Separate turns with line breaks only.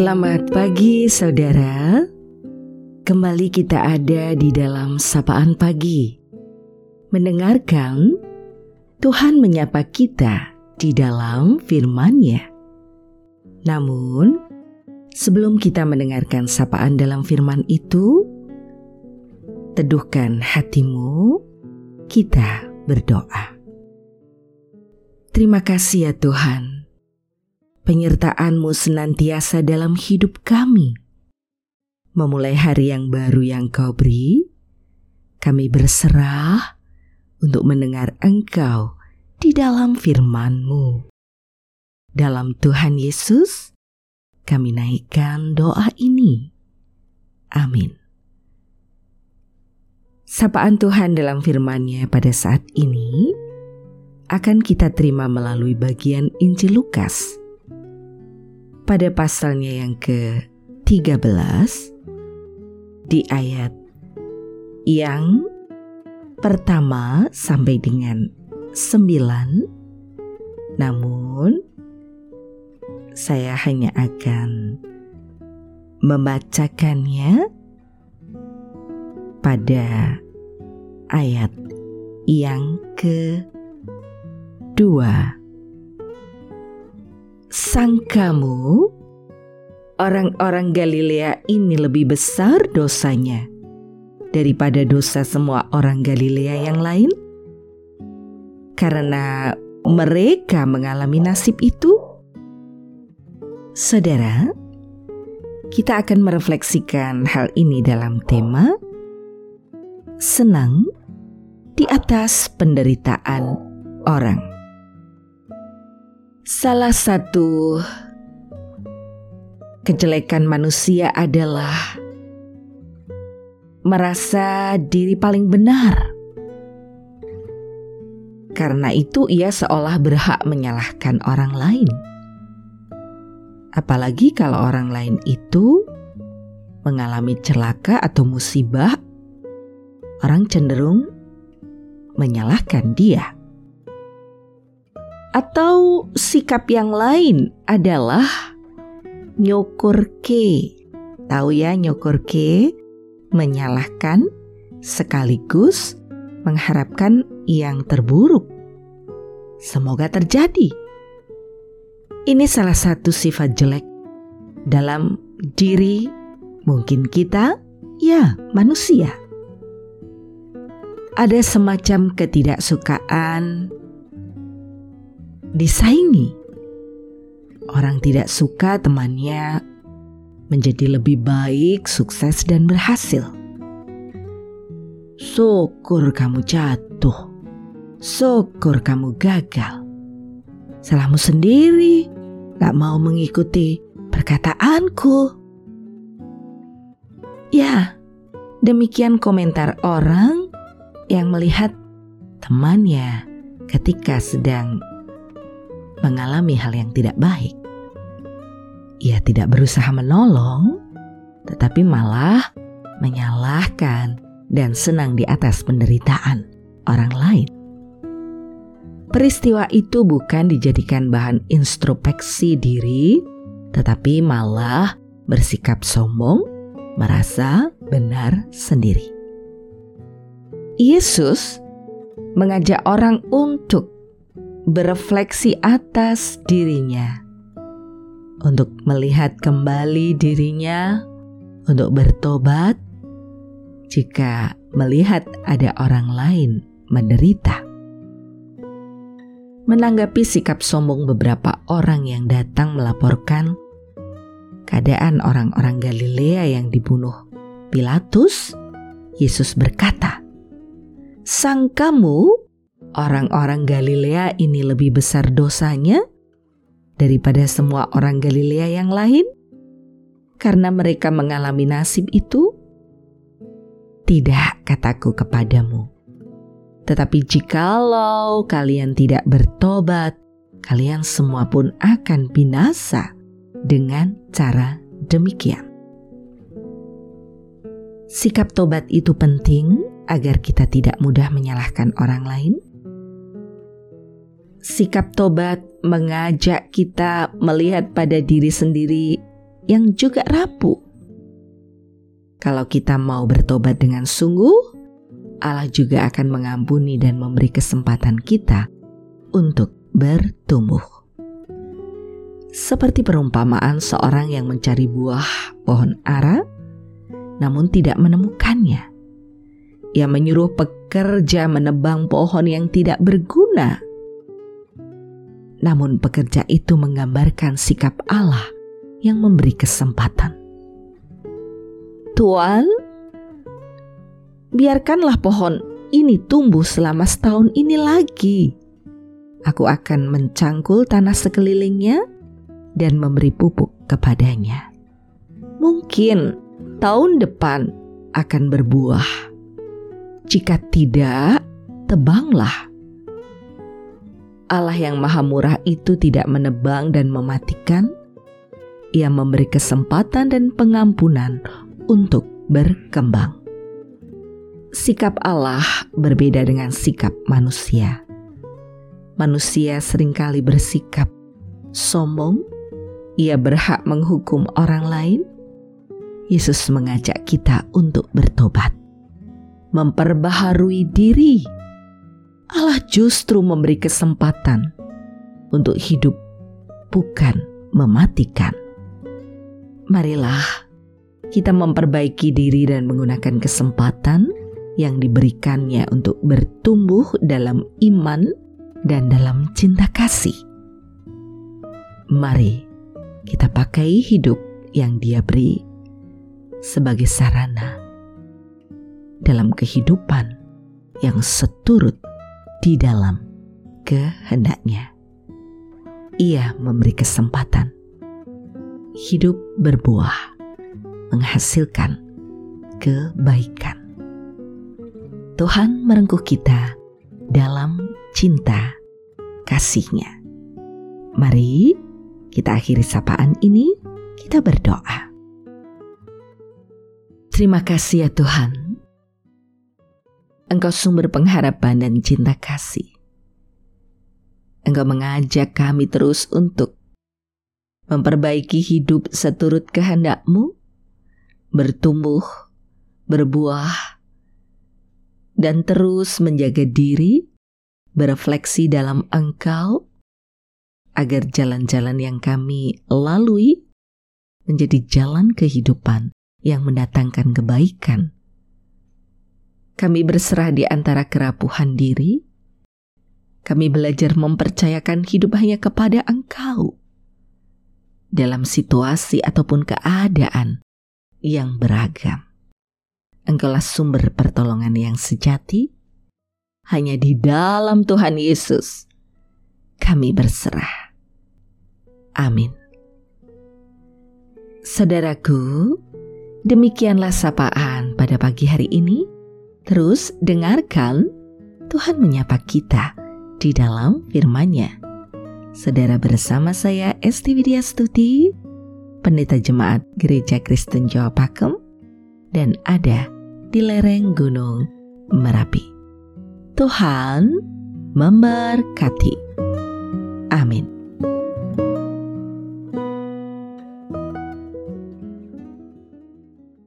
Selamat pagi saudara. Kembali kita ada di dalam sapaan pagi. Mendengarkan Tuhan menyapa kita di dalam firman-Nya. Namun Sebelum kita mendengarkan sapaan dalam firman itu Teduhkan hatimu Kita berdoa. Terima kasih ya Tuhan penyertaan-Mu senantiasa dalam hidup kami. Memulai hari yang baru yang Kau beri, kami berserah untuk mendengar Engkau di dalam firman-Mu. Dalam Tuhan Yesus, kami naikkan doa ini. Amin. Sapaan Tuhan dalam firman-Nya pada saat ini akan kita terima melalui bagian Injil Lukas pada pasalnya yang ke-13 di ayat yang pertama sampai dengan 9 namun saya hanya akan membacakannya pada ayat yang kedua Sangkamu orang-orang Galilea ini lebih besar dosanya daripada dosa semua orang Galilea yang lain? Karena mereka mengalami nasib itu? Saudara, kita akan merefleksikan hal ini dalam tema senang di atas penderitaan orang. Salah satu kejelekan manusia adalah merasa diri paling benar. Karena itu, ia seolah berhak menyalahkan orang lain, apalagi kalau orang lain itu mengalami celaka atau musibah. Orang cenderung menyalahkan dia. Atau sikap yang lain adalah nyokur ke. Tahu ya nyokur ke? Menyalahkan sekaligus mengharapkan yang terburuk. Semoga terjadi. Ini salah satu sifat jelek dalam diri mungkin kita, ya manusia. Ada semacam ketidaksukaan disaingi. Orang tidak suka temannya menjadi lebih baik, sukses, dan berhasil. Syukur kamu jatuh, syukur kamu gagal. Salahmu sendiri, gak mau mengikuti perkataanku. Ya, demikian komentar orang yang melihat temannya ketika sedang mengalami hal yang tidak baik. Ia tidak berusaha menolong, tetapi malah menyalahkan dan senang di atas penderitaan orang lain. Peristiwa itu bukan dijadikan bahan introspeksi diri, tetapi malah bersikap sombong, merasa benar sendiri. Yesus mengajak orang untuk berefleksi atas dirinya, untuk melihat kembali dirinya, untuk bertobat jika melihat ada orang lain menderita. Menanggapi sikap sombong beberapa orang yang datang melaporkan keadaan orang-orang Galilea yang dibunuh Pilatus, Yesus berkata, "Sang kamu orang-orang Galilea ini lebih besar dosanya daripada semua orang Galilea yang lain? Karena mereka mengalami nasib itu? Tidak, kataku kepadamu. Tetapi jikalau kalian tidak bertobat, kalian semua pun akan binasa dengan cara demikian. Sikap tobat itu penting agar kita tidak mudah menyalahkan orang lain sikap tobat mengajak kita melihat pada diri sendiri yang juga rapuh. Kalau kita mau bertobat dengan sungguh, Allah juga akan mengampuni dan memberi kesempatan kita untuk bertumbuh. Seperti perumpamaan seorang yang mencari buah pohon ara, namun tidak menemukannya. Ia menyuruh pekerja menebang pohon yang tidak berguna. Namun, pekerja itu menggambarkan sikap Allah yang memberi kesempatan. Tuan, biarkanlah pohon ini tumbuh selama setahun ini lagi. Aku akan mencangkul tanah sekelilingnya dan memberi pupuk kepadanya. Mungkin tahun depan akan berbuah. Jika tidak, tebanglah. Allah yang Maha Murah itu tidak menebang dan mematikan. Ia memberi kesempatan dan pengampunan untuk berkembang. Sikap Allah berbeda dengan sikap manusia. Manusia sering kali bersikap sombong, ia berhak menghukum orang lain. Yesus mengajak kita untuk bertobat, memperbaharui diri. Allah justru memberi kesempatan untuk hidup, bukan mematikan. Marilah kita memperbaiki diri dan menggunakan kesempatan yang diberikannya untuk bertumbuh dalam iman dan dalam cinta kasih. Mari kita pakai hidup yang Dia beri sebagai sarana dalam kehidupan yang seturut di dalam kehendaknya. Ia memberi kesempatan hidup berbuah menghasilkan kebaikan. Tuhan merengkuh kita dalam cinta kasihnya. Mari kita akhiri sapaan ini, kita berdoa. Terima kasih ya Tuhan. Engkau sumber pengharapan dan cinta kasih. Engkau mengajak kami terus untuk memperbaiki hidup seturut kehendakmu bertumbuh, berbuah, dan terus menjaga diri, berefleksi dalam Engkau, agar jalan-jalan yang kami lalui menjadi jalan kehidupan yang mendatangkan kebaikan. Kami berserah di antara kerapuhan diri. Kami belajar mempercayakan hidup hanya kepada Engkau dalam situasi ataupun keadaan yang beragam. Engkaulah sumber pertolongan yang sejati. Hanya di dalam Tuhan Yesus kami berserah. Amin. Saudaraku, demikianlah sapaan pada pagi hari ini. Terus dengarkan Tuhan menyapa kita di dalam firman-Nya. Saudara bersama saya Esti Widya Stuti pendeta jemaat Gereja Kristen Jawa Pakem, dan ada di lereng Gunung Merapi. Tuhan memberkati. Amin.